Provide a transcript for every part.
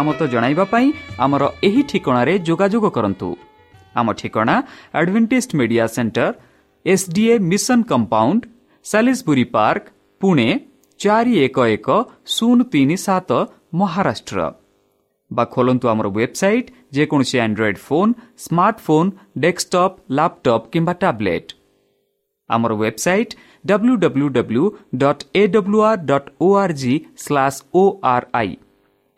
ମତାମତ ଜଣାଇବା ପାଇଁ ଆମର ଏହି ଠିକଣାରେ ଯୋଗାଯୋଗ କରନ୍ତୁ। ଆମ ଠିକଣା Adventist media centre SDA mission compound Salisbury park Pune ଚାରି ଏକ ଏକ ଶୂନ ତିନି ସାତ ମହାରାଷ୍ଟ୍ର। ବା ଖୋଲନ୍ତୁ ଆମର ୱେବସାଇଟ୍ ଯେକୌଣସି Android phone smartphone desktop laptop କିମ୍ବା ଟ୍ୟାବ୍ଲେଟ୍ ଆମର website W W W dot A W R dot O R G slash O R I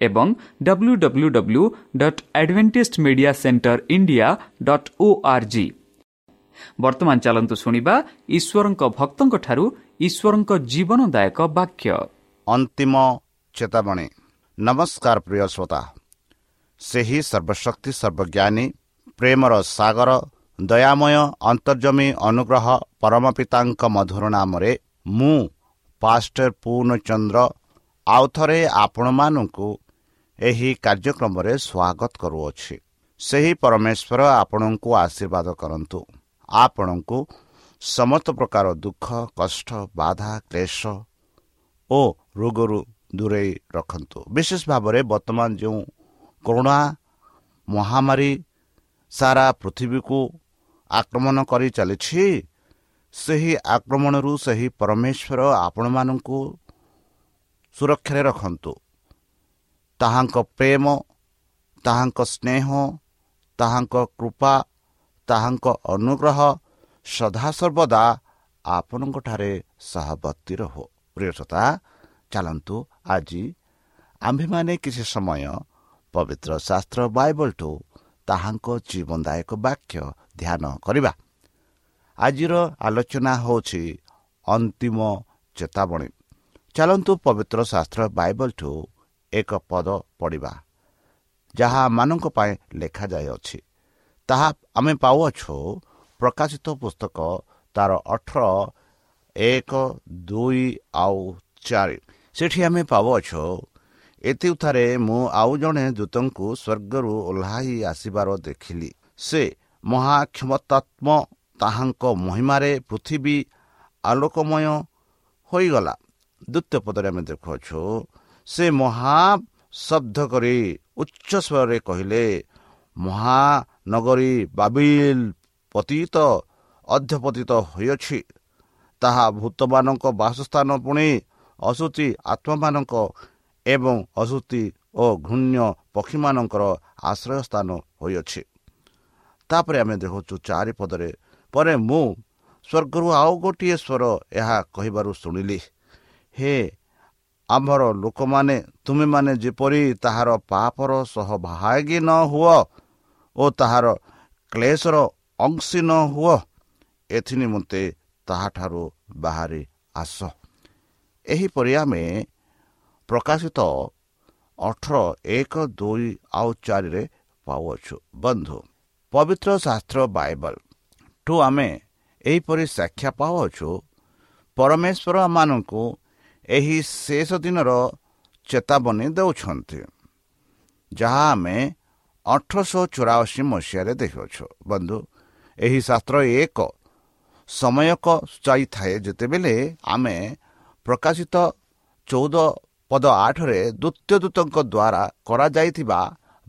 ଏବଂ W W W dot Adventist media centre India dot O R G ବର୍ତ୍ତମାନ ଚାଲନ୍ତୁ ଶୁଣିବା ଈଶ୍ୱରଙ୍କ ଭକ୍ତଙ୍କଠାରୁ ଈଶ୍ୱରଙ୍କ ଜୀବନଦାୟକ ବାକ୍ୟ। ଅନ୍ତିମ ଚେତାବନୀ। ନମସ୍କାର ପ୍ରିୟ ଶ୍ରୋତା। ସେହି ସର୍ବଶକ୍ତି ସର୍ବଜ୍ଞାନୀ ପ୍ରେମର ସାଗର ଦୟାମୟ ଅନ୍ତର୍ଜମୀ ଅନୁଗ୍ରହ ପରମ ପିତାଙ୍କ ମଧୁର ନାମରେ ମୁଁ ପାଷ୍ଟର ପୂର୍ଣ୍ଣଚନ୍ଦ୍ର ଆଉଥରେ ଆପଣମାନଙ୍କୁ ଏହି କାର୍ଯ୍ୟକ୍ରମରେ ସ୍ୱାଗତ କରୁଅଛି। ସେହି ପରମେଶ୍ୱର ଆପଣଙ୍କୁ ଆଶୀର୍ବାଦ କରନ୍ତୁ। ଆପଣଙ୍କୁ ସମସ୍ତ ପ୍ରକାର ଦୁଃଖ କଷ୍ଟ ବାଧା କ୍ଲେଶ ଓ ରୋଗରୁ ଦୂରେଇ ରଖନ୍ତୁ। ବିଶେଷ ଭାବରେ ବର୍ତ୍ତମାନ ଯେଉଁ କରୋନା ମହାମାରୀ ସାରା ପୃଥିବୀକୁ ଆକ୍ରମଣ କରି ଚାଲିଛି ସେହି ଆକ୍ରମଣରୁ ସେହି ପରମେଶ୍ୱର ଆପଣମାନଙ୍କୁ ସୁରକ୍ଷାରେ ରଖନ୍ତୁ। ତାହାଙ୍କ ପ୍ରେମ ତାହାଙ୍କ ସ୍ନେହ ତାହାଙ୍କ କୃପା ତାହାଙ୍କ ଅନୁଗ୍ରହ ସଦାସର୍ବଦା ଆପଣଙ୍କଠାରେ ସହବର୍ତ୍ତୀ ରହୁ। ପ୍ରିୟତା ଚାଲନ୍ତୁ ଆଜି ଆମ୍ଭେମାନେ କିଛି ସମୟ ପବିତ୍ର ଶାସ୍ତ୍ର ବାଇବଲଠୁ ତାହାଙ୍କ ଜୀବନଦାୟକ ବାକ୍ୟ ଧ୍ୟାନ କରିବା। ଆଜିର ଆଲୋଚନା ହେଉଛି ଅନ୍ତିମ ଚେତାବନୀ। ଚାଲନ୍ତୁ ପବିତ୍ର ଶାସ୍ତ୍ର ବାଇବଲଠୁ ଏକ ପଦ ପଢ଼ିବା। ଯାହା ମାନଙ୍କ ପାଇଁ ଲେଖାଯାଇଅଛି। ତାହା ଆମେ ପାଉଅଛୁ। ପ୍ରକାଶିତ ପୁସ୍ତକ ତାର ଅଠର ଏକ ଦୁଇ ଆଉ ଚାରି। ସେଠି ଆମେ ପାଉଅଛୁ। ଏଥିଉଥାରେ ମୁଁ ଆଉ ଜଣେ ଦୂତଙ୍କୁ ସ୍ୱର୍ଗରୁ ଓହ୍ଲାଇ ଆସିବାର ଦେଖିଲି। ସେ ମହାକ୍ଷମତାତ୍ମ ତାହାଙ୍କ ମହିମାରେ ପୃଥିବୀ ଆଲୋକମୟ ହୋଇଗଲା। ଦ୍ୱିତୀୟ ପଦରେ ଆମେ ଦେଖୁଅଛୁ। ସେ ମହା ଶବ୍ଦ କରି ଉଚ୍ଚ ସ୍ୱରରେ କହିଲେ ମହାନଗରୀ ବାବିଲ ପତିତ ଅଧ୍ୟପତିତ ହୋଇଅଛି। ତାହା ଭୂତମାନଙ୍କ ବାସସ୍ଥାନ ପୁଣି ଅଶୁଚି ଆତ୍ମାମାନଙ୍କ ଏବଂ ଅଶୁତି ଓ ଘୃଣ୍ୟ ପକ୍ଷୀମାନଙ୍କର ଆଶ୍ରୟ ସ୍ଥାନ ହୋଇଅଛି। ତାପରେ ଆମେ ଦେଖୁଛୁ ଚାରିପଦରେ ପରେ ମୁଁ ସ୍ୱର୍ଗରୁ ଆଉ ଗୋଟିଏ ସ୍ୱର ଏହା କହିବାରୁ ଶୁଣିଲି ହେ ଆମ୍ଭର ଲୋକମାନେ ତୁମେମାନେ ଯେପରି ତାହାର ପାପର ସହ ଭାଗି ନ ହୁଅ ଓ ତାହାର କ୍ଲେଶର ଅଂଶୀ ନ ହୁଅ ଏଥି ନିମନ୍ତେ ତାହାଠାରୁ ବାହାରି ଆସ। ଏହିପରି ଆମେ ପ୍ରକାଶିତ ଅଠର ଏକ ଦୁଇ ଆଉ ଚାରିରେ ପାଉଅଛୁ। ବନ୍ଧୁ ପବିତ୍ର ଶାସ୍ତ୍ର ବାଇବଲ ଠୁ ଆମେ ଏହିପରି ସାକ୍ଷା ପାଉଅଛୁ ପରମେଶ୍ୱର ମାନଙ୍କୁ ଏହି ଶେଷ ଦିନର ଚେତାବନୀ ଦେଉଛନ୍ତି ଯାହା ଆମେ ଅଠରଶହ ଚଉରାଅଶୀ ମସିହାରେ ଦେଖୁଅଛୁ। ବନ୍ଧୁ ଏହି ଶାସ୍ତ୍ର ଏକ ସମୟକ ଯାଇଥାଏ ଯେତେବେଳେ ଆମେ ପ୍ରକାଶିତ ଚଉଦ ପଦ ଆଠରେ ଦ୍ୱିତୀୟ ଦୂତଙ୍କ ଦ୍ୱାରା କରାଯାଇଥିବା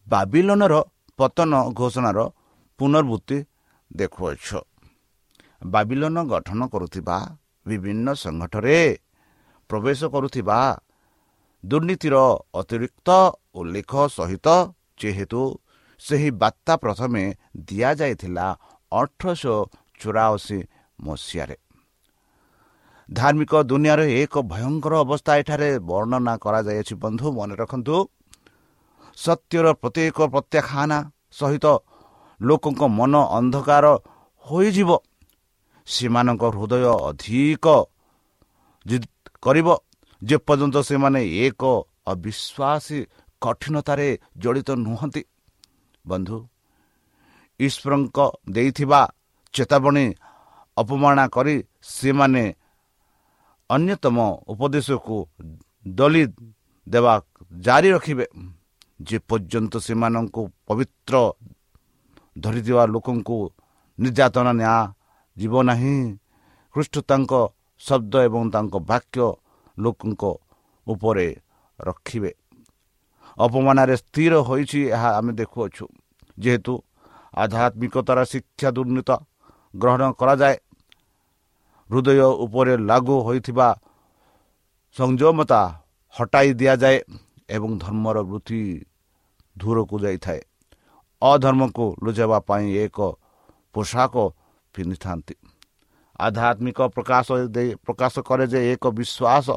ବାବିଲନର ପତନ ଘୋଷଣାର ପୁନର୍ବୃତ୍ତି ଦେଖୁଅଛୁ। ବାବିଲନ ଗଠନ କରୁଥିବା ବିଭିନ୍ନ ସଂଗଠନରେ ପ୍ରବେଶ କରୁଥିବା ଦୁର୍ନୀତିର ଅତିରିକ୍ତ ଉଲ୍ଲେଖ ସହିତ ଯେହେତୁ ସେହି ବାର୍ତ୍ତା ପ୍ରଥମେ ଦିଆଯାଇଥିଲା ଅଠରଶହ ଚଉରାଅଶୀ ମସିହାରେ। ଧାର୍ମିକ ଦୁନିଆରେ ଏକ ଭୟଙ୍କର ଅବସ୍ଥା ଏଠାରେ ବର୍ଣ୍ଣନା କରାଯାଇଅଛି ବନ୍ଧୁ ମନେ ରଖନ୍ତୁ ସତ୍ୟର ପ୍ରତ୍ୟେକ ପ୍ରତ୍ୟାଖ୍ୟାନା ସହିତ ଲୋକଙ୍କ ମନ ଅନ୍ଧକାର ହୋଇଯିବ। ସେମାନଙ୍କ ହୃଦୟ ଅଧିକ କରିବ। ଯେପର୍ଯ୍ୟନ୍ତ ସେମାନେ ଏକ ଅବିଶ୍ୱାସୀ କଠିନତାରେ ଜଡ଼ିତ ନୁହନ୍ତି। ବନ୍ଧୁ ଈଶ୍ୱରଙ୍କ ଦେଇଥିବା ଚେତାବନୀ ଅପମାନା କରି ସେମାନେ ଅନ୍ୟତମ ଉପଦେଶକୁ ଦଲି ଦେବା ଜାରି ରଖିବେ। ଯେପର୍ଯ୍ୟନ୍ତ ସେମାନଙ୍କୁ ପବିତ୍ର ଧରିଥିବା ଲୋକଙ୍କୁ ନିର୍ଯାତନା ନ୍ୟାୟ ଯିବ ନାହିଁ ଖ୍ରୀଷ୍ଟ ତାଙ୍କ ଶବ୍ଦ ଏବଂ ତାଙ୍କ ବାକ୍ୟ ଲୋକଙ୍କ ଉପରେ ରଖିବେ। ଅପମାନରେ ସ୍ଥିର ହୋଇଛି ଏହା ଆମେ ଦେଖୁଅଛୁ। ଯେହେତୁ ଆଧ୍ୟାତ୍ମିକତାର ଶିକ୍ଷା ଦୁର୍ନୀତ ଗ୍ରହଣ କରାଯାଏ ହୃଦୟ ଉପରେ ଲାଗୁ ହୋଇଥିବା ସଂଯମତା ହଟାଇ ଦିଆଯାଏ ଏବଂ ଧର୍ମର ବୃତ୍ତି ଦୂରକୁ ଯାଇଥାଏ। ଅଧର୍ମକୁ ଲୁଚାଇବା ପାଇଁ ଏକ ପୋଷାକ ପିନ୍ଧିଥାନ୍ତି। ଆଧ୍ୟାତ୍ମିକ ପ୍ରକାଶ ପ୍ରକାଶ କରେ ଯେ ଏକ ବିଶ୍ୱାସ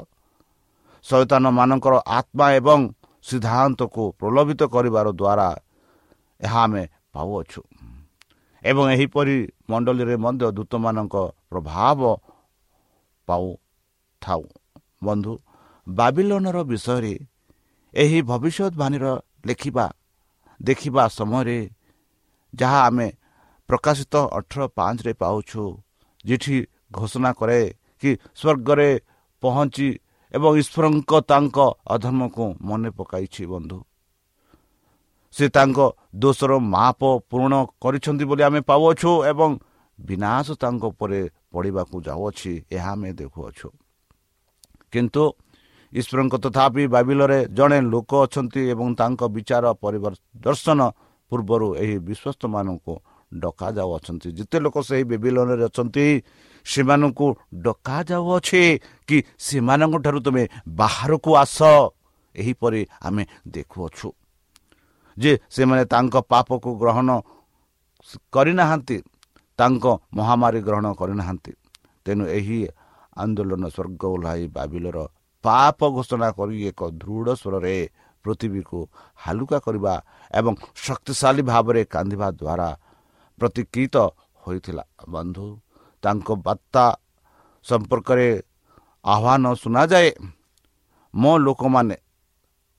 ସୈତାନମାନଙ୍କର ଆତ୍ମା ଏବଂ ସିଦ୍ଧାନ୍ତକୁ ପ୍ରଲୋଭିତ କରିବାର ଦ୍ୱାରା ଏହା ଆମେ ପାଉଅଛୁ ଏବଂ ଏହିପରି ମଣ୍ଡଳୀରେ ମଧ୍ୟ ଦୂତମାନଙ୍କ ପ୍ରଭାବ ପାଉ ଥାଉ ବନ୍ଧୁ ବାବିଲନର ବିଷୟରେ ଏହି ଭବିଷ୍ୟତବାଣୀର ଲେଖିବା ଦେଖିବା ସମୟରେ ଯାହା ଆମେ ପ୍ରକାଶିତ ଅଠର ପାଞ୍ଚରେ ପାଉଛୁ ଯେଠି ଘୋଷଣା କରେ କି ସ୍ୱର୍ଗରେ ପହଞ୍ଚି ଏବଂ ଈଶ୍ୱରଙ୍କ ତାଙ୍କ ଅଧର୍ମକୁ ମନେ ପକାଇଛି ବନ୍ଧୁ। ସେ ତାଙ୍କ ଦୋଷର ମାପ ପୂରଣ କରିଛନ୍ତି ବୋଲି ଆମେ ପାଉଅଛୁ ଏବଂ ବିନାଶ ତାଙ୍କ ଉପରେ ପଡ଼ିବାକୁ ଯାଉଅଛି ଏହା ଆମେ ଦେଖୁଅଛୁ। କିନ୍ତୁ ଈଶ୍ୱରଙ୍କ ତଥାପି ବାବିଲରେ ଜଣେ ଲୋକ ଅଛନ୍ତି ଏବଂ ତାଙ୍କ ବିଚାର ପରିଦର୍ଶନ ପୂର୍ବରୁ ଏହି ବିଶ୍ୱସ୍ତମାନଙ୍କୁ ଡକାଯାଉଅଛନ୍ତି। ଯେତେ ଲୋକ ସେହି ବେବିଲନରେ ଅଛନ୍ତି ସେମାନଙ୍କୁ ଡକାଯାଉଅଛି କି ସେମାନଙ୍କ ଠାରୁ ତୁମେ ବାହାରକୁ ଆସ। ଏହିପରି ଆମେ ଦେଖୁଅଛୁ ଯେ ସେମାନେ ତାଙ୍କ ପାପକୁ ଗ୍ରହଣ କରିନାହାନ୍ତି ତାଙ୍କ ମହାମାରୀ ଗ୍ରହଣ କରିନାହାନ୍ତି। ତେଣୁ ଏହି ଆନ୍ଦୋଳନ ସ୍ୱର୍ଗ ଓହ୍ଲାଇ ବାବିଲର ପାପ ଘୋଷଣା କରି ଏକ ଦୃଢ଼ ସ୍ୱରରେ ପୃଥିବୀକୁ ହାଲୁକା କରିବା ଏବଂ ଶକ୍ତିଶାଳୀ ଭାବରେ କାନ୍ଦିବା ଦ୍ୱାରା ପ୍ରତିକୃତ ହୋଇଥିଲା। ବନ୍ଧୁ ତାଙ୍କ ବାର୍ତ୍ତା ସମ୍ପର୍କରେ ଆହ୍ୱାନ ଶୁଣାଯାଏ ମୋ ଲୋକମାନେ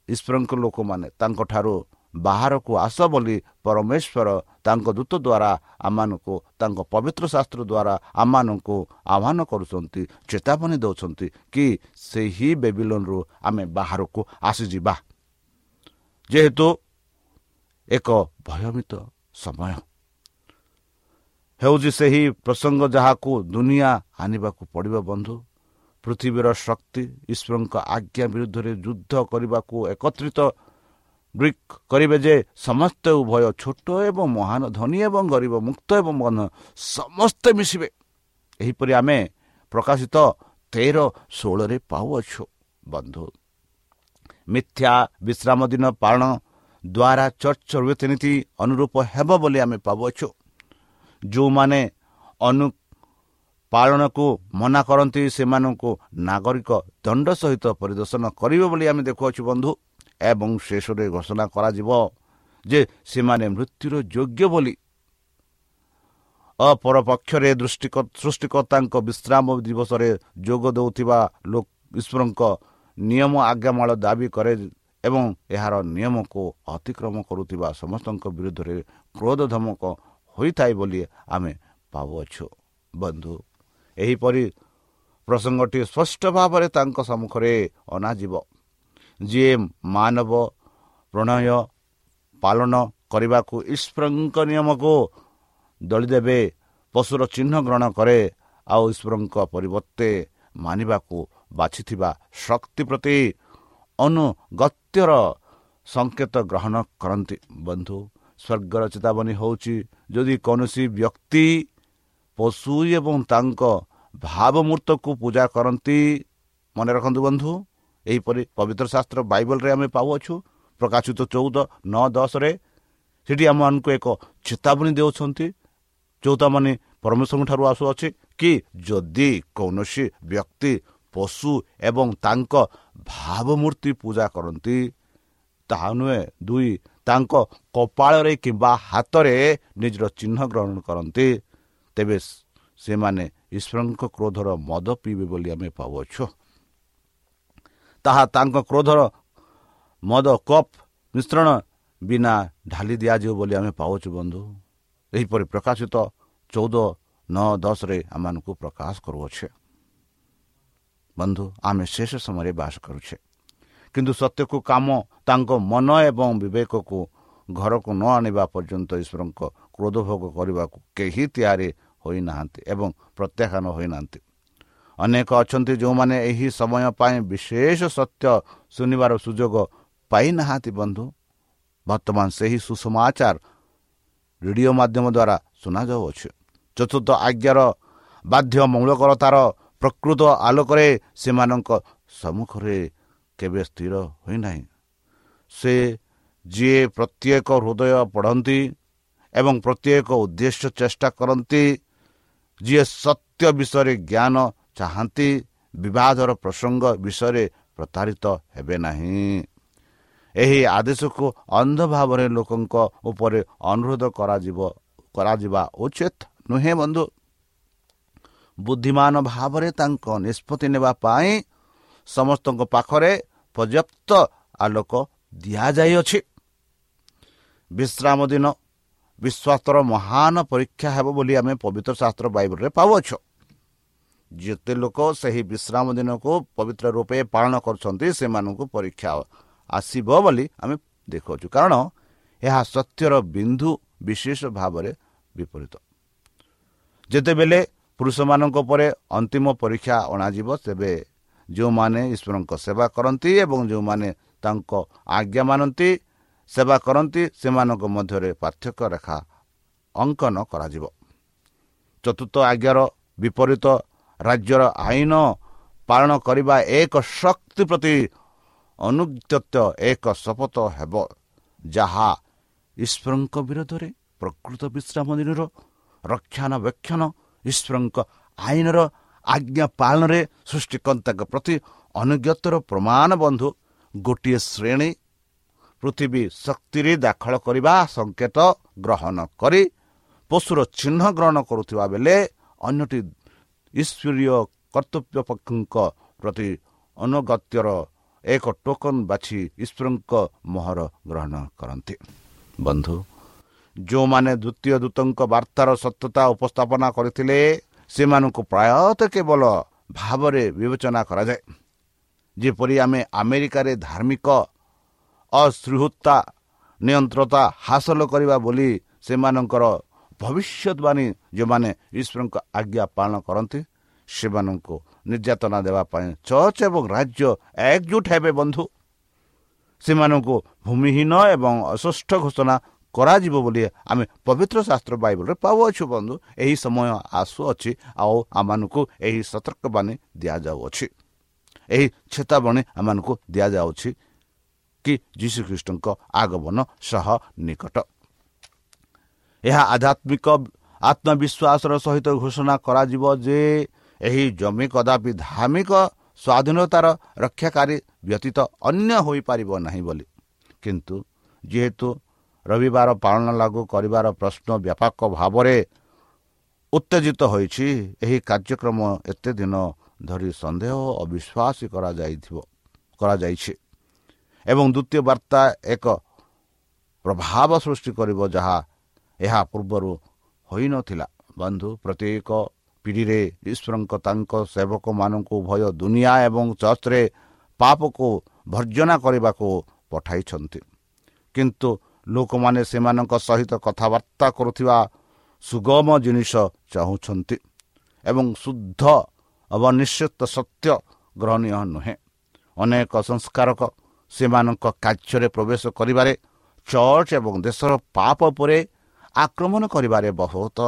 ଈଶ୍ୱରଙ୍କ ଲୋକମାନେ ତାଙ୍କଠାରୁ ବାହାରକୁ ଆସ ବୋଲି ପରମେଶ୍ୱର ତାଙ୍କ ଦୂତ ଦ୍ୱାରା ଆମମାନଙ୍କୁ ତାଙ୍କ ପବିତ୍ର ଶାସ୍ତ୍ର ଦ୍ୱାରା ଆମମାନଙ୍କୁ ଆହ୍ୱାନ କରୁଛନ୍ତି ଚେତାବନୀ ଦେଉଛନ୍ତି କି ସେହି ବେବିଲନରୁ ଆମେ ବାହାରକୁ ଆସିଯିବା। ଯେହେତୁ ଏକ ଭୟଭୀତ ସମୟ। ହେଉଛି ସେହି ପ୍ରସଙ୍ଗ ଯାହାକୁ ଦୁନିଆ ଆଣିବାକୁ ପଡ଼ିବ ବନ୍ଧୁ। ପୃଥିବୀର ଶକ୍ତି ଈଶ୍ୱରଙ୍କ ଆଜ୍ଞା ବିରୁଦ୍ଧରେ ଯୁଦ୍ଧ କରିବାକୁ ଏକତ୍ରିତ ଗ୍ରୀକ୍ କରିବେ ଯେ ସମସ୍ତେ ଉଭୟ ଛୋଟ ଏବଂ ମହାନ ଧନୀ ଏବଂ ଗରିବ ମୁକ୍ତ ଏବଂ ମନ ସମସ୍ତେ ମିଶିବେ। ଏହିପରି ଆମେ ପ୍ରକାଶିତ ତେର ଷୋହଳରେ ପାଉଅଛୁ ବନ୍ଧୁ। ମିଥ୍ୟା ବିଶ୍ରାମ ଦିନ ପାଳନ ଦ୍ୱାରା ଚର୍ଚ୍ଚ ରୀତିନୀତି ଅନୁରୂପ ହେବ ବୋଲି ଆମେ ପାଉଅଛୁ। ଯେଉଁମାନେ ଅନୁ ପାଳନକୁ ମନା କରନ୍ତି ସେମାନଙ୍କୁ ନାଗରିକ ଦଣ୍ଡ ସହିତ ପରିଦର୍ଶନ କରିବେ ବୋଲି ଆମେ ଦେଖୁଅଛୁ ବନ୍ଧୁ। ଏବଂ ଶେଷରେ ଘୋଷଣା କରାଯିବ ଯେ ସେମାନେ ମୃତ୍ୟୁର ଯୋଗ୍ୟ ବୋଲି। ଅପରପକ୍ଷରେ ସୃଷ୍ଟିକର୍ତ୍ତାଙ୍କ ବିଶ୍ରାମ ଦିବସରେ ଯୋଗ ଦେଉଥିବା ଲୋକ ଈଶ୍ୱରଙ୍କ ନିୟମ ଆଜ୍ଞାମାଳ ଦାବି କରେ ଏବଂ ଏହାର ନିୟମକୁ ଅତିକ୍ରମ କରୁଥିବା ସମସ୍ତଙ୍କ ବିରୁଦ୍ଧରେ କ୍ରୋଧ ଧମକ ହୋଇଥାଏ ବୋଲି ଆମେ ପାଉଅଛୁ। ବନ୍ଧୁ ଏହିପରି ପ୍ରସଙ୍ଗଟି ସ୍ପଷ୍ଟ ଭାବରେ ତାଙ୍କ ସମ୍ମୁଖରେ ଅଣାଯିବ ଯିଏ ମାନବ ପ୍ରଣୟ ପାଳନ କରିବାକୁ ଈଶ୍ୱରଙ୍କ ନିୟମକୁ ଦଳିଦେବେ ପଶୁର ଚିହ୍ନ ଗ୍ରହଣ କରେ ଆଉ ଈଶ୍ୱରଙ୍କ ପରିବର୍ତ୍ତେ ମାନିବାକୁ ବାଛିଥିବା ଶକ୍ତି ପ୍ରତି ଅନୁଗତ୍ୟର ସଂକେତ ଗ୍ରହଣ କରନ୍ତି। ବନ୍ଧୁ ସ୍ୱର୍ଗର ଚେତାବନୀ ହେଉଛି ଯଦି କୌଣସି ବ୍ୟକ୍ତି ପଶୁ ଏବଂ ତାଙ୍କ ଭାବମୂର୍ତ୍ତକୁ ପୂଜା କରନ୍ତି ମନେ ରଖନ୍ତୁ ବନ୍ଧୁ ଏହିପରି ପବିତ୍ର ଶାସ୍ତ୍ର ବାଇବଲରେ ଆମେ ପାଉଅଛୁ ପ୍ରକାଶିତ ଚଉଦ ନଅ ଦଶରେ ସେଠି ଆମମାନଙ୍କୁ ଏକ ଚେତାବନୀ ଦେଉଛନ୍ତି। ଚଉତାମାନେ ପରମେଶ୍ୱରଙ୍କ ଠାରୁ ଆସୁଅଛି କି ଯଦି କୌଣସି ବ୍ୟକ୍ତି ପଶୁ ଏବଂ ତାଙ୍କ ଭାବମୂର୍ତ୍ତି ପୂଜା କରନ୍ତି ତାହା ନୁହେଁ ଦୁଇ ତାଙ୍କ କପାଳରେ କିମ୍ବା ହାତରେ ନିଜର ଚିହ୍ନ ଗ୍ରହଣ କରନ୍ତି। ତେବେ ସେମାନେ ଈଶ୍ୱରଙ୍କ କ୍ରୋଧର ମଦ ପିଇବେ ବୋଲି ଆମେ ପାଉଅଛୁ। ତାହା ତାଙ୍କ କ୍ରୋଧର ମଦ କପ୍ ମିଶ୍ରଣ ବିନା ଢାଲି ଦିଆଯିବ ବୋଲି ଆମେ ପାଉଛୁ ବନ୍ଧୁ। ଏହିପରି ପ୍ରକାଶିତ ଚଉଦ ନଅ ଦଶରେ ଆମମାନଙ୍କୁ ପ୍ରକାଶ କରୁଅଛେ। ବନ୍ଧୁ ଆମେ ଶେଷ ସମୟରେ ବାସ କରୁଛେ। କିନ୍ତୁ ସତ୍ୟକୁ କାମ ତାଙ୍କ ମନ ଏବଂ ବିବେକକୁ ଘରକୁ ନ ଆଣିବା ପର୍ଯ୍ୟନ୍ତ ଈଶ୍ୱରଙ୍କ କ୍ରୋଧ ଭୋଗ କରିବାକୁ କେହି ତିଆରି ହୋଇନାହାନ୍ତି ଏବଂ ପ୍ରତ୍ୟାଖ୍ୟାନ ହୋଇନାହାନ୍ତି। ଅନେକ ଅଛନ୍ତି ଯେଉଁମାନେ ଏହି ସମୟ ପାଇଁ ବିଶେଷ ସତ୍ୟ ଶୁଣିବାର ସୁଯୋଗ ପାଇନାହାନ୍ତି ବନ୍ଧୁ। ବର୍ତ୍ତମାନ ସେହି ସୁସମାଚାର ରେଡ଼ିଓ ମାଧ୍ୟମ ଦ୍ୱାରା ଶୁଣାଯାଉଅଛି। ଚତୁର୍ଥ ଆଜ୍ଞାର ବାଧ୍ୟ ମୌଳିକରତାର ପ୍ରକୃତ ଆଲୋକରେ ସେମାନଙ୍କ ସମ୍ମୁଖରେ କେବେ ସ୍ଥିର ହୋଇନାହିଁ। ସେ ଯିଏ ପ୍ରତ୍ୟେକ ହୃଦୟ ପଢ଼ନ୍ତି ଏବଂ ପ୍ରତ୍ୟେକ ଉଦ୍ଦେଶ୍ୟ ଚେଷ୍ଟା କରନ୍ତି ଯିଏ ସତ୍ୟ ବିଷୟରେ ଜ୍ଞାନ ଚାହାନ୍ତି ବିବାଦର ପ୍ରସଙ୍ଗ ବିଷୟରେ ପ୍ରତାରିତ ହେବେ ନାହିଁ। ଏହି ଆଦେଶକୁ ଅନ୍ଧ ଭାବରେ ଲୋକଙ୍କ ଉପରେ ଅନୁରୋଧ କରାଯିବ କରାଯିବା ଉଚିତ ନୁହେଁ ବନ୍ଧୁ। ବୁଦ୍ଧିମାନ ଭାବରେ ତାଙ୍କ ନିଷ୍ପତ୍ତି ନେବା ପାଇଁ ସମସ୍ତଙ୍କ ପାଖରେ ପର୍ଯ୍ୟାପ୍ତ ଆଲୋକ ଦିଆଯାଇଅଛି। ବିଶ୍ରାମ ଦିନ ବିଶ୍ୱାସର ମହାନ ପରୀକ୍ଷା ହେବ ବୋଲି ଆମେ ପବିତ୍ର ଶାସ୍ତ୍ର ବାଇବଲରେ ପାଉଅଛୁ। ଯେତେ ଲୋକ ସେହି ବିଶ୍ରାମ ଦିନକୁ ପବିତ୍ର ରୂପେ ପାଳନ କରୁଛନ୍ତି ସେମାନଙ୍କୁ ପରୀକ୍ଷା ଆସିବ ବୋଲି ଆମେ ଦେଖାଉଛୁ କାରଣ ଏହା ସତ୍ୟର ବିନ୍ଦୁ ବିଶେଷ ଭାବରେ ବିପରୀତ। ଯେତେବେଳେ ପୁରୁଷମାନଙ୍କ ଉପରେ ଅନ୍ତିମ ପରୀକ୍ଷା ଅଣାଯିବ ତେବେ ଯେଉଁମାନେ ଈଶ୍ୱରଙ୍କ ସେବା କରନ୍ତି ଏବଂ ଯେଉଁମାନେ ତାଙ୍କ ଆଜ୍ଞା ମାନନ୍ତି ସେବା କରନ୍ତି ସେମାନଙ୍କ ମଧ୍ୟରେ ପାର୍ଥକ୍ୟ ରେଖା ଅଙ୍କନ କରାଯିବ। ଚତୁର୍ଥ ଆଜ୍ଞାର ବିପରୀତ ରାଜ୍ୟର ଆଇନ ପାଳନ କରିବା ଏକ ଶକ୍ତି ପ୍ରତି ଅନୁଦ୍ୟତ ଏକ ଶପଥ ହେବ। ଯାହା ଈଶ୍ୱରଙ୍କ ବିରୋଧରେ ପ୍ରକୃତ ବିଶ୍ରାମ ଦିନର ରକ୍ଷଣାବେକ୍ଷଣ ଈଶ୍ୱରଙ୍କ ଆଇନର ଆଜ୍ଞା ପାଳନରେ ସୃଷ୍ଟିକର୍ତ୍ତାଙ୍କ ପ୍ରତି ଅନୁଜ୍ଞତର ପ୍ରମାଣ ବନ୍ଧୁ ଗୋଟିଏ ଶ୍ରେଣୀ ପୃଥିବୀ ଶକ୍ତିରେ ଦାଖଲ କରିବା ସଂକେତ ଗ୍ରହଣ କରି ପଶୁର ଚିହ୍ନ ଗ୍ରହଣ କରୁଥିବା ବେଳେ ଅନ୍ୟଟି ଈଶ୍ୱରୀୟ କର୍ତ୍ତବ୍ୟ ପକ୍ଷଙ୍କ ପ୍ରତି ଅନୁଗତ୍ୟର ଏକ ଟୋକନ ବାଛି ଈଶ୍ୱରଙ୍କ ମୋହର ଗ୍ରହଣ କରନ୍ତି। ବନ୍ଧୁ ଯେଉଁମାନେ ଦ୍ୱିତୀୟ ଦୂତଙ୍କ ବାର୍ତ୍ତାର ସତ୍ୟତା ଉପସ୍ଥାପନା କରିଥିଲେ ସେମାନଙ୍କୁ ପ୍ରାୟତଃ କେବଳ ଭାବରେ ବିବେଚନା କରାଯାଏ। ଯେପରି ଆମେ ଆମେରିକାରେ ଧାର୍ମିକ ଅଶୃହତା ନିୟନ୍ତ୍ରତା ହାସଲ କରିବା ବୋଲି ସେମାନଙ୍କର ଭବିଷ୍ୟତବାଣୀ ଯେଉଁମାନେ ଈଶ୍ୱରଙ୍କ ଆଜ୍ଞା ପାଳନ କରନ୍ତି ସେମାନଙ୍କୁ ନିର୍ଯାତନା ଦେବା ପାଇଁ ଚର୍ଚ୍ଚ ଏବଂ ରାଜ୍ୟ ଏକଜୁଟ ହେବେ ବନ୍ଧୁ। ସେମାନଙ୍କୁ ଭୂମିହୀନ ଏବଂ ଅସୁଷ୍ଠ ଘୋଷଣା କରାଯିବ ବୋଲି ଆମେ ପବିତ୍ର ଶାସ୍ତ୍ର ବାଇବଲରେ ପାଉଅଛୁ ବନ୍ଧୁ। ଏହି ସମୟ ଆସୁଅଛି ଆଉ ଆମମାନଙ୍କୁ ଏହି ସତର୍କବାଣୀ ଦିଆଯାଉଅଛି। ଏହି ଚେତାବଣୀ ଆମମାନଙ୍କୁ ଦିଆଯାଉଛି କି ଯୀଶୁଖ୍ରୀଷ୍ଟଙ୍କ ଆଗମନ ସହ ନିକଟ। ଏହା ଆଧ୍ୟାତ୍ମିକ ଆତ୍ମବିଶ୍ୱାସର ସହିତ ଘୋଷଣା କରାଯିବ ଯେ ଏହି ଜମି କଦାପି ଧାର୍ମିକ ସ୍ୱାଧୀନତାର ରକ୍ଷାକାରୀ ବ୍ୟତୀତ ଅନ୍ୟ ହୋଇପାରିବ ନାହିଁ ବୋଲି। କିନ୍ତୁ ଯେହେତୁ ରବିବାର ପାଳନ ଲାଗୁ କରିବାର ପ୍ରଶ୍ନ ବ୍ୟାପକ ଭାବରେ ଉତ୍ତେଜିତ ହୋଇଛି। ଏହି କାର୍ଯ୍ୟକ୍ରମ ଏତେ ଦିନ ଧରି ସନ୍ଦେହ ଓ ଅବିଶ୍ୱାସ କରାଯାଇଥିବ କରାଯାଇଛି। ଏବଂ ଦ୍ୱିତୀୟ ବାର୍ତ୍ତା ଏକ ପ୍ରଭାବ ସୃଷ୍ଟି କରିବ ଯାହା ଏହା ପୂର୍ବରୁ ହୋଇନଥିଲା। ବନ୍ଧୁ ପ୍ରତ୍ୟେକ ପିଢ଼ିରେ ଈଶ୍ୱରଙ୍କ ତାଙ୍କ ସେବକମାନଙ୍କୁ ଉଭୟ ଦୁନିଆ ଏବଂ ଚର୍ଚ୍ଚରେ ପାପକୁ ଭର୍ଜନା କରିବାକୁ ପଠାଇଛନ୍ତି। କିନ୍ତୁ ଲୋକମାନେ ସେମାନଙ୍କ ସହିତ କଥାବାର୍ତ୍ତା କରୁଥିବା ସୁଗମ ଜିନିଷ ଚାହୁଁଛନ୍ତି ଏବଂ ଶୁଦ୍ଧ ଅବନିଶ୍ଚିତ ସତ୍ୟ ଗ୍ରହଣୀୟ ନୁହେଁ। ଅନେକ ସଂସ୍କାରକ ସେମାନଙ୍କ କାର୍ଯ୍ୟରେ ପ୍ରବେଶ କରିବାରେ ଚର୍ଚ୍ଚ ଏବଂ ଦେଶର ପାପ ଉପରେ ଆକ୍ରମଣ କରିବାରେ ବହୁତ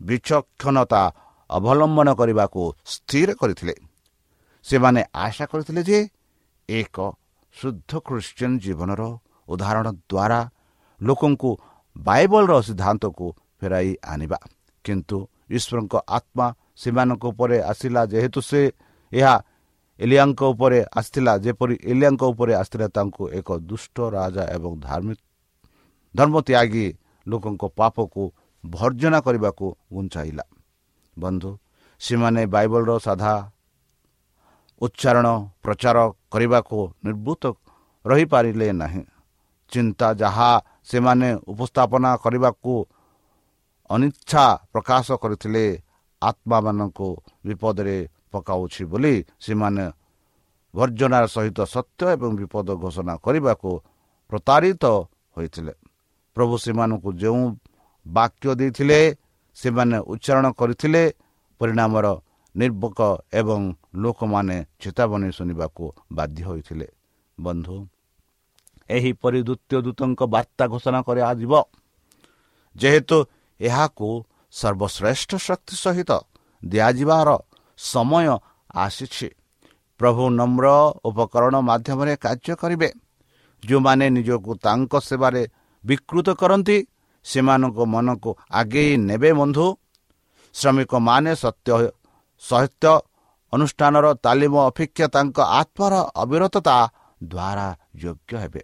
ବିଚକ୍ଷଣତା ଅବଲମ୍ବନ କରିବାକୁ ସ୍ଥିର କରିଥିଲେ। ସେମାନେ ଆଶା କରିଥିଲେ ଯେ ଏକ ଶୁଦ୍ଧ ଖ୍ରୀଷ୍ଟିଆନ ଜୀବନର ଉଦାହରଣ ଦ୍ୱାରା ଲୋକଙ୍କୁ ବାଇବଲର ସିଦ୍ଧାନ୍ତକୁ ଫେରାଇ ଆଣିବା କିନ୍ତୁ ଈଶ୍ୱରଙ୍କ ଆତ୍ମା ସେମାନଙ୍କ ଉପରେ ଆସିଲା ଯେହେତୁ ସେ ଏହା ଏଲିଆଙ୍କ ଉପରେ ଆସିଥିଲା ଯେପରି ଏଲିଆଙ୍କ ଉପରେ ଆସିଥିଲା ତାଙ୍କୁ ଏକ ଦୁଷ୍ଟ ରାଜା ଏବଂ ଧାର୍ମିକ ଧର୍ମ ତ୍ୟାଗୀ ଲୋକଙ୍କ ପାପକୁ ଭର୍ଜନା କରିବାକୁ ଗୁଞ୍ଚାଇଲା ବନ୍ଧୁ ସେମାନେ ବାଇବଲର ସାଧା ଉଚ୍ଚାରଣ ପ୍ରଚାର କରିବାକୁ ନିର୍ବୃତ୍ତ ରହିପାରିଲେ ନାହିଁ ଚିନ୍ତା ଯାହା ସେମାନେ ଉପସ୍ଥାପନା କରିବାକୁ ଅନିଚ୍ଛା ପ୍ରକାଶ କରିଥିଲେ। ଆତ୍ମାମାନଙ୍କୁ ବିପଦରେ ପକାଉଛି ବୋଲି ସେମାନେ ବର୍ଜନାର ସହିତ ସତ୍ୟ ଏବଂ ବିପଦ ଘୋଷଣା କରିବାକୁ ପ୍ରତାରିତ ହୋଇଥିଲେ। ପ୍ରଭୁ ସେମାନଙ୍କୁ ଯେଉଁ ବାକ୍ୟ ଦେଇଥିଲେ ସେମାନେ ଉଚ୍ଚାରଣ କରିଥିଲେ। ପରିଣାମର ନିର୍ଭୋକ ଏବଂ ଲୋକମାନେ ଚେତାବନୀ ଶୁଣିବାକୁ ବାଧ୍ୟ ହୋଇଥିଲେ। ବନ୍ଧୁ ଏହିପରି ଦ୍ୱିତୀୟ ଦୂତଙ୍କ ବାର୍ତ୍ତା ଘୋଷଣା କରାଯିବ ଯେହେତୁ ଏହାକୁ ସର୍ବଶ୍ରେଷ୍ଠ ଶକ୍ତି ସହିତ ଦିଆଯିବାର ସମୟ ଆସିଛି। ପ୍ରଭୁ ନମ୍ର ଉପକରଣ ମାଧ୍ୟମରେ କାର୍ଯ୍ୟ କରିବେ। ଯେଉଁମାନେ ନିଜକୁ ତାଙ୍କ ସେବାରେ ବିକୃତ କରନ୍ତି ସେମାନଙ୍କ ମନକୁ ଆଗେଇ ନେବେ ବନ୍ଧୁ। ଶ୍ରମିକମାନେ ସତ୍ୟ ସତ୍ୟ ଅନୁଷ୍ଠାନର ତାଲିମ ଅପେକ୍ଷା ତାଙ୍କ ଆତ୍ମାର ଅବିରତତା ଦ୍ୱାରା ଯୋଗ୍ୟ ହେବେ।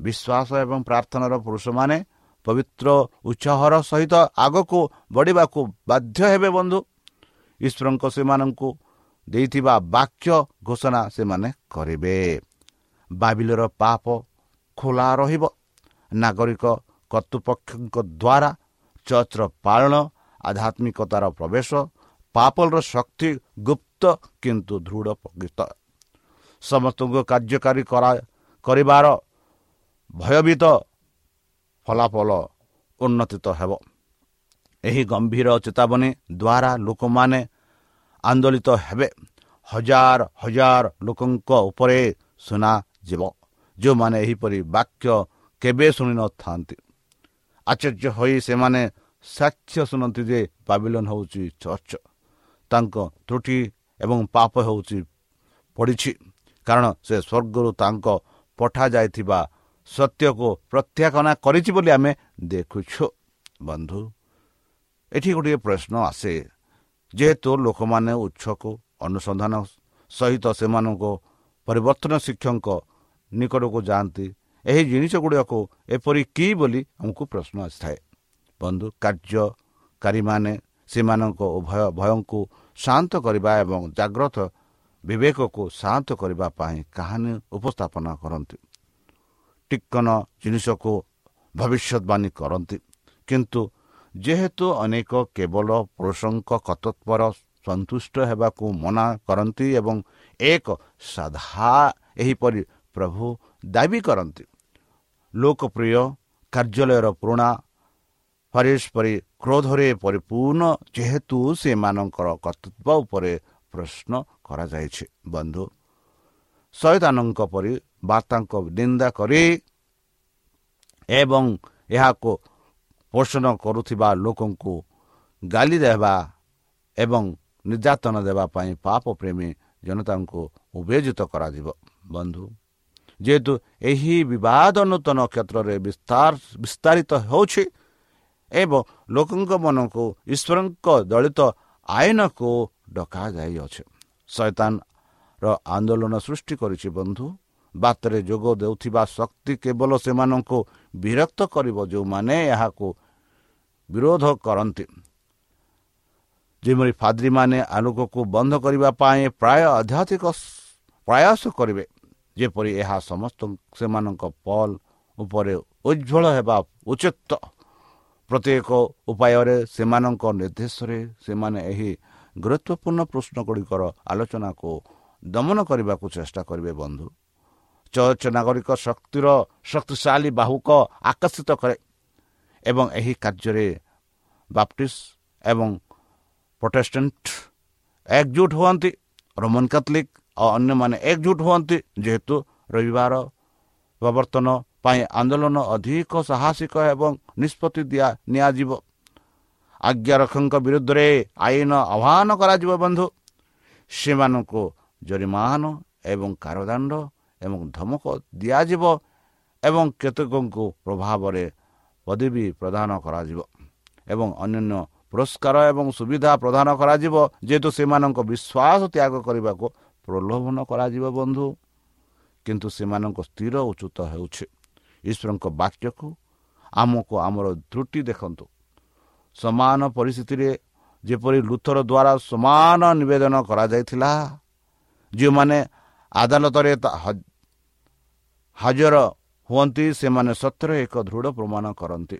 ବିଶ୍ୱାସ ଏବଂ ପ୍ରାର୍ଥନାର ପୁରୁଷମାନେ ପବିତ୍ର ଉତ୍ସାହର ସହିତ ଆଗକୁ ବଢ଼ିବାକୁ ବାଧ୍ୟ ହେବେ ବନ୍ଧୁ। ଈଶ୍ୱରଙ୍କ ସେମାନଙ୍କୁ ଦେଇଥିବା ବାକ୍ୟ ଘୋଷଣା ସେମାନେ କରିବେ। ବାବିଲର ପାପ ଖୋଲା ରହିବ। ନାଗରିକ କର୍ତ୍ତୃପକ୍ଷଙ୍କ ଦ୍ୱାରା ଚର୍ଚ୍ଚର ପାଳନ ଆଧ୍ୟାତ୍ମିକତାର ପ୍ରବେଶ ପାପଲର ଶକ୍ତି ଗୁପ୍ତ କିନ୍ତୁ ଦୃଢ଼ ପ୍ରକୃତ। ସମସ୍ତଙ୍କୁ କାର୍ଯ୍ୟକାରୀ କରିବାର ଭୟଭୀତ ଫଳାଫଳ ଉନ୍ନତିତ ହେବ। ଏହି ଗମ୍ଭୀର ଚେତାବନୀ ଦ୍ୱାରା ଲୋକମାନେ ଆନ୍ଦୋଳିତ ହେବେ। ହଜାର ହଜାର ଲୋକଙ୍କ ଉପରେ ଶୁଣାଯିବ ଯେଉଁମାନେ ଏହିପରି ବାକ୍ୟ କେବେ ଶୁଣିନଥାନ୍ତି। ଆଶ୍ଚର୍ଯ୍ୟ ହୋଇ ସେମାନେ ସାକ୍ଷ୍ୟ ଶୁଣନ୍ତି ଯେ ବାବିଲନ୍ ହେଉଛି ଚର୍ଚ୍ଚ। ତାଙ୍କ ତ୍ରୁଟି ଏବଂ ପାପ ହେଉଛି ପଡ଼ିଛି। କାରଣ ସେ ସ୍ୱର୍ଗରୁ ତାଙ୍କ ପଠାଯାଇଥିବା ସତ୍ୟକୁ ପ୍ରତ୍ୟାଖ୍ୟାନ କରିଛି ବୋଲି ଆମେ ଦେଖୁଛୁ। ବନ୍ଧୁ ଏଠି ଗୋଟିଏ ପ୍ରଶ୍ନ ଆସେ। ଯେହେତୁ ଲୋକମାନେ ଉତ୍ସକୁ ଅନୁସନ୍ଧାନ ସହିତ ସେମାନଙ୍କ ପରିବର୍ତ୍ତନ ଶିକ୍ଷକଙ୍କ ନିକଟକୁ ଯାଆନ୍ତି ଏହି ଜିନିଷ ଗୁଡ଼ିକୁ ଏପରି କି ବୋଲି ଆମକୁ ପ୍ରଶ୍ନ ଆସିଥାଏ। ବନ୍ଧୁ କାର୍ଯ୍ୟକାରୀମାନେ ସେମାନଙ୍କ ଉଭୟ ଭୟଙ୍କୁ ଶାନ୍ତ କରିବା ଏବଂ ଜାଗ୍ରତ ବିବେକକୁ ଶାନ୍ତ କରିବା ପାଇଁ କାହାଣୀ ଉପସ୍ଥାପନ କରନ୍ତି। ଟିକନ ଜିନିଷକୁ ଭବିଷ୍ୟତବାଣୀ କରନ୍ତି। କିନ୍ତୁ ଯେହେତୁ ଅନେକ କେବଳ ପୁରୁଷଙ୍କ କର୍ତ୍ତବ୍ୟର ସନ୍ତୁଷ୍ଟ ହେବାକୁ ମନା କରନ୍ତି ଏବଂ ଏକ ସାଧା ଏହିପରି ପ୍ରଭୁ ଦାବି କରନ୍ତି। ଲୋକପ୍ରିୟ କାର୍ଯ୍ୟାଳୟର ପୁରୁଣା ପରି କ୍ରୋଧରେ ପରିପୂର୍ଣ୍ଣ ଯେହେତୁ ସେମାନଙ୍କର କର୍ତ୍ତୃତ୍ୱ ଉପରେ ପ୍ରଶ୍ନ କରାଯାଇଛି। ବନ୍ଧୁ ଶୈତାନଙ୍କ ପରି ବାର୍ତ୍ତାଙ୍କ ନିନ୍ଦା କରି ଏବଂ ଏହାକୁ ପୋଷଣ କରୁଥିବା ଲୋକଙ୍କୁ ଗାଲି ଦେବା ଏବଂ ନିର୍ଯାତନା ଦେବା ପାଇଁ ପାପ ପ୍ରେମୀ ଜନତାଙ୍କୁ ଉବେଜିତ କରାଯିବ। ବନ୍ଧୁ ଯେହେତୁ ଏହି ବିବାଦ ନୂତନ କ୍ଷେତ୍ରରେ ବିସ୍ତାର ବିସ୍ତାରିତ ହେଉଛି ଏବଂ ଲୋକଙ୍କ ମନକୁ ଈଶ୍ୱରଙ୍କ ଦଳିତ ଆଇନକୁ ଡକାଯାଇଅଛି। ଶୈତାନର ଆନ୍ଦୋଳନ ସୃଷ୍ଟି କରିଛି ବନ୍ଧୁ। ବାତରେ ଯୋଗ ଦେଉଥିବା ଶକ୍ତି କେବଳ ସେମାନଙ୍କୁ ବିରକ୍ତ କରିବ ଯେଉଁମାନେ ଏହାକୁ ବିରୋଧ କରନ୍ତି। ଯେଉଁଭଳି ଫାଦ୍ରୀମାନେ ଆଲୋକକୁ ବନ୍ଦ କରିବା ପାଇଁ ପ୍ରାୟ ଆଧ୍ୟାତ୍ମିକ ପ୍ରୟାସ କରିବେ ଯେପରି ଏହା ସମସ୍ତ ସେମାନଙ୍କ ପଲ୍ ଉପରେ ଉଜ୍ଜଳ ହେବା ଉଚିତ। ପ୍ରତ୍ୟେକ ଉପାୟରେ ସେମାନଙ୍କ ନିର୍ଦ୍ଦେଶରେ ସେମାନେ ଏହି ଗୁରୁତ୍ୱପୂର୍ଣ୍ଣ ପ୍ରଶ୍ନଗୁଡ଼ିକର ଆଲୋଚନାକୁ ଦମନ କରିବାକୁ ଚେଷ୍ଟା କରିବେ ବନ୍ଧୁ। ଚର୍ଚ୍ଚ ନାଗରିକ ଶକ୍ତିର ଶକ୍ତିଶାଳୀ ବାହୁକ ଆକର୍ଷିତ କରେ ଏବଂ ଏହି କାର୍ଯ୍ୟରେ ବାପ୍ଟିଷ୍ଟ ଏବଂ ପ୍ରୋଟେଷ୍ଟାଣ୍ଟ ଏକଜୁଟ ହୁଅନ୍ତି ରୋମାନ କାଥଲିକ୍ ଆଉ ଅନ୍ୟମାନେ ଏକଜୁଟ ହୁଅନ୍ତି ଯେହେତୁ ରବିବାର ପ୍ରବର୍ତ୍ତନ ପାଇଁ ଆନ୍ଦୋଳନ ଅଧିକ ସାହସିକ ଏବଂ ନିଷ୍ପତ୍ତି ଦିଆ ନିଆଯିବ। ଆଜ୍ଞାରକ୍ଷଙ୍କ ବିରୁଦ୍ଧରେ ଆଇନ ଆହ୍ୱାନ କରାଯିବ ବନ୍ଧୁ। ସେମାନଙ୍କୁ ଜରିମାନ ଏବଂ କାରଦଣ୍ଡ ଏବଂ ଧମକ ଦିଆଯିବ ଏବଂ କେତେକଙ୍କୁ ପ୍ରଭାବରେ ପଦବୀ ପ୍ରଦାନ କରାଯିବ ଏବଂ ଅନ୍ୟାନ୍ୟ ପୁରସ୍କାର ଏବଂ ସୁବିଧା ପ୍ରଦାନ କରାଯିବ ଯେହେତୁ ସେମାନଙ୍କ ବିଶ୍ୱାସ ତ୍ୟାଗ କରିବାକୁ ପ୍ରଲୋଭନ କରାଯିବ ବନ୍ଧୁ। କିନ୍ତୁ ସେମାନଙ୍କ ସ୍ଥିର ଉଚ୍ଚୁତ ହେଉଛି। ଈଶ୍ୱରଙ୍କ ବାକ୍ୟକୁ ଆମକୁ ଆମର ତ୍ରୁଟି ଦେଖନ୍ତୁ। ସମାନ ପରିସ୍ଥିତିରେ ଯେପରି ଲୁଥର ଦ୍ୱାରା ସମାନ ନିବେଦନ କରାଯାଇଥିଲା ଯେଉଁମାନେ ଆଦାଲତରେ ହାଜର ହୁଅନ୍ତି ସେମାନେ ସତ୍ୟରେ ଏକ ଦୃଢ଼ ପ୍ରମାଣ କରନ୍ତି।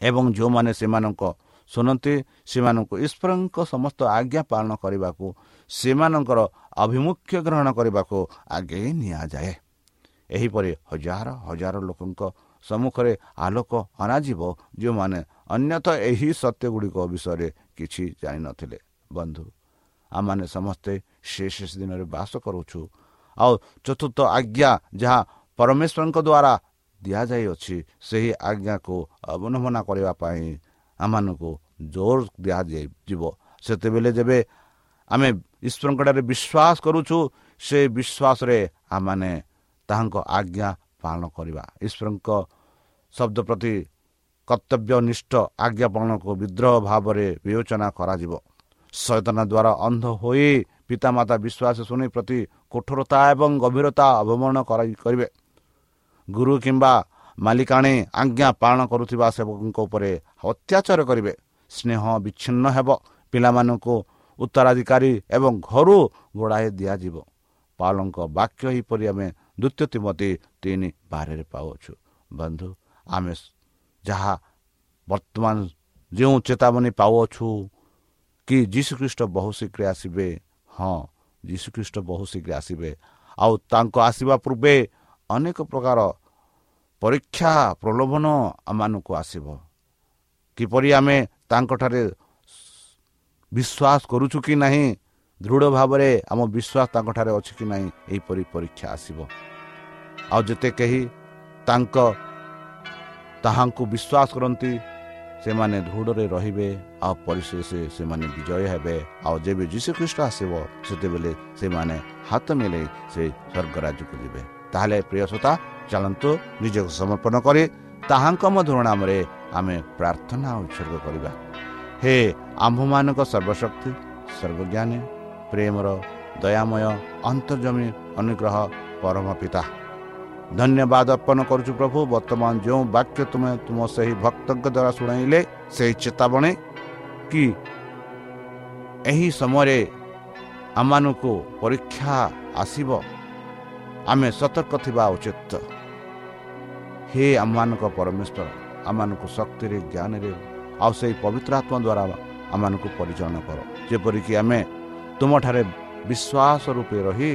ଏବଂ ଯେଉଁମାନେ ସେମାନଙ୍କ ଶୁଣନ୍ତି ସେମାନଙ୍କୁ ଈଶ୍ୱରଙ୍କ ସମସ୍ତ ଆଜ୍ଞା ପାଳନ କରିବାକୁ ସେମାନଙ୍କର ଆଭିମୁଖ୍ୟ ଗ୍ରହଣ କରିବାକୁ ଆଗେଇ ନିଆଯାଏ। ଏହିପରି ହଜାର ହଜାର ଲୋକଙ୍କ ସମ୍ମୁଖରେ ଆଲୋକ ଅଣାଯିବ ଯେଉଁମାନେ ଅନ୍ୟତଃ ଏହି ସତ୍ୟ ଗୁଡ଼ିକ ବିଷୟରେ କିଛି ଜାଣିନଥିଲେ। ବନ୍ଧୁ ଆମମାନେ ସମସ୍ତେ ସେ ଶେଷ ଦିନରେ ବାସ କରୁଛୁ। ଆଉ ଚତୁର୍ଥ ଆଜ୍ଞା ଯାହା ପରମେଶ୍ୱରଙ୍କ ଦ୍ୱାରା ଦିଆଯାଇଅଛି ସେହି ଆଜ୍ଞାକୁ ଅବଲମ୍ବନା କରିବା ପାଇଁ ଆମମାନଙ୍କୁ ଜୋର ଦିଆଯାଇଯିବ। ସେତେବେଳେ ଯେବେ ଆମେ ଈଶ୍ୱରଙ୍କଠାରେ ବିଶ୍ୱାସ କରୁଛୁ ସେ ବିଶ୍ୱାସରେ ଆମମାନେ ତାହାଙ୍କ ଆଜ୍ଞା ପାଳନ କରିବା। ଈଶ୍ୱରଙ୍କ ଶବ୍ଦ ପ୍ରତି କର୍ତ୍ତବ୍ୟନିଷ୍ଠ ଆଜ୍ଞା ପାଳନକୁ ବିଦ୍ରୋହ ଭାବରେ ବିବେଚନା କରାଯିବ। ସଚେତନା ଦ୍ୱାରା ଅନ୍ଧ ହୋଇ ପିତାମାତା ବିଶ୍ୱାସ ଶୁଣି ପ୍ରତି କଠୋରତା ଏବଂ ଗଭୀରତା ଅବମାନନା କରିବେ। ଗୁରୁ କିମ୍ବା ମାଲିକାଣୀ ଆଜ୍ଞା ପାଳନ କରୁଥିବା ସେବକଙ୍କ ଉପରେ ଅତ୍ୟାଚାର କରିବେ। ସ୍ନେହ ବିଚ୍ଛିନ୍ନ ହେବ। ପିଲାମାନଙ୍କୁ ଉତ୍ତରାଧିକାରୀ ଏବଂ ଘରୁ ଗୋଡ଼ାଇ ଦିଆଯିବ। ପାଲଙ୍କ ବାକ୍ୟ ଏହିପରି ଆମେ ଦ୍ୱିତୀୟ ତିମତି ତିନି ବାରରେ ପାଉଅଛୁ ବନ୍ଧୁ ଆମେ ଯାହା ବର୍ତ୍ତମାନ ଯେଉଁ ଚେତାବନୀ ପାଉଅଛୁ କି ଯୀଶୁଖ୍ରୀଷ୍ଟ ବହୁ ଶୀଘ୍ର ଆସିବେ? ହଁ ଯୀଶୁଖ୍ରୀଷ୍ଟ ବହୁ ଶୀଘ୍ର ଆସିବେ। ଆଉ ତାଙ୍କ ଆସିବା ପୂର୍ବେ ଅନେକ ପ୍ରକାର ପରୀକ୍ଷା ପ୍ରଲୋଭନ ଆମମାନଙ୍କୁ ଆସିବ। କିପରି ଆମେ ତାଙ୍କଠାରେ ବିଶ୍ୱାସ କରୁଛୁ କି ନାହିଁ ଦୃଢ଼ ଭାବରେ ଆମ ବିଶ୍ୱାସ ତାଙ୍କଠାରେ ଅଛି କି ନାହିଁ ଏହିପରି ପରୀକ୍ଷା ଆସିବ। ଆଉ ଯେତେ କେହି ତାଙ୍କ ତାହାଙ୍କୁ ବିଶ୍ୱାସ କରନ୍ତି ସେମାନେ ଦୃଢ଼ରେ ରହିବେ ଆଉ ପରିଶେଷ ସେମାନେ ବିଜୟ ହେବେ। ଆଉ ଯେବେ ଯୀଶୁଖ୍ରୀଷ୍ଟ ଆସିବ ସେତେବେଳେ ସେମାନେ ହାତ ମିଳେଇ ସେ ସ୍ୱର୍ଗରାଜକୁ ଯିବେ। ତାହେଲେ ପ୍ରିୟ ଶ୍ରୋତା ଚାଲନ୍ତୁ ନିଜକୁ ସମର୍ପଣ କରି ତାହାଙ୍କ ମଧୁର ନାମରେ ଆମେ ପ୍ରାର୍ଥନା ଉତ୍ସର୍ଗ କରିବା। ହେ ଆମ୍ଭମାନଙ୍କ ସର୍ବଶକ୍ତି ସର୍ବଜ୍ଞାନୀ ପ୍ରେମର ଦୟାମୟ ଅନ୍ତର୍ଜମୀ ଅନୁଗ୍ରହ ପରମ ପିତା ଧନ୍ୟବାଦ ଅର୍ପଣ କରୁଛୁ ପ୍ରଭୁ ବର୍ତ୍ତମାନ ଯେଉଁ ବାକ୍ୟ ତୁମେ ତୁମ ସେହି ଭକ୍ତଙ୍କ ଦ୍ୱାରା ଶୁଣାଇଲେ ସେହି ଚେତାବନୀ କି ଏହି ସମୟରେ ଆମମାନଙ୍କୁ ପରୀକ୍ଷା ଆସିବ ଆମେ ସତର୍କ ଥିବା ଉଚିତ ହେ ଆମମାନଙ୍କ ପରମେଶ୍ୱର ଆମମାନଙ୍କୁ ଶକ୍ତିରେ ଜ୍ଞାନରେ ଆଉ ସେହି ପବିତ୍ର ଆତ୍ମା ଦ୍ୱାରା ଆମମାନଙ୍କୁ ପରିଚାଳନା କର ଯେପରିକି ଆମେ ତୁମଠାରେ ବିଶ୍ୱାସ ରୂପେ ରହି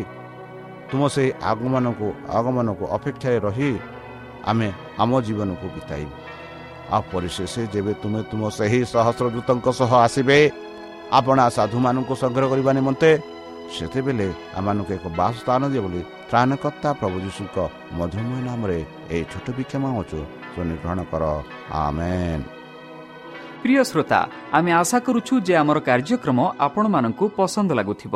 ତୁମ ସେହି ଆଗମାନଙ୍କୁ ଆଗମନକୁ ଅପେକ୍ଷାରେ ରହି ଆମେ ଆମ ଜୀବନକୁ ବିତାଇବୁ। ଆଉ ପରିଶେଷ ଯେବେ ତୁମେ ତୁମ ସେହି ସହସ୍ରଦୂତଙ୍କ ସହ ଆସିବେ ଆପଣା ସାଧୁମାନଙ୍କୁ ସଂଗ୍ରହ କରିବା ନିମନ୍ତେ ସେତେବେଳେ ଆମମାନଙ୍କୁ ଏକ ବାସସ୍ଥାନ ଦିଏ ବୋଲି ତ୍ରାଣକର୍ତ୍ତା ପ୍ରଭୁ ଯୀଶୁଙ୍କ ମଧୁମୟ ନାମରେ ଏହି ଛୋଟ ବିକ୍ଷମ ଅଛୁ ସ୍ୱନିଗ୍ରହଣ କର। ଆମେନ୍। ପ୍ରିୟ ଶ୍ରୋତା ଆମେ ଆଶା କରୁଛୁ ଯେ ଆମର କାର୍ଯ୍ୟକ୍ରମ ଆପଣମାନଙ୍କୁ ପସନ୍ଦ ଲାଗୁଥିବ।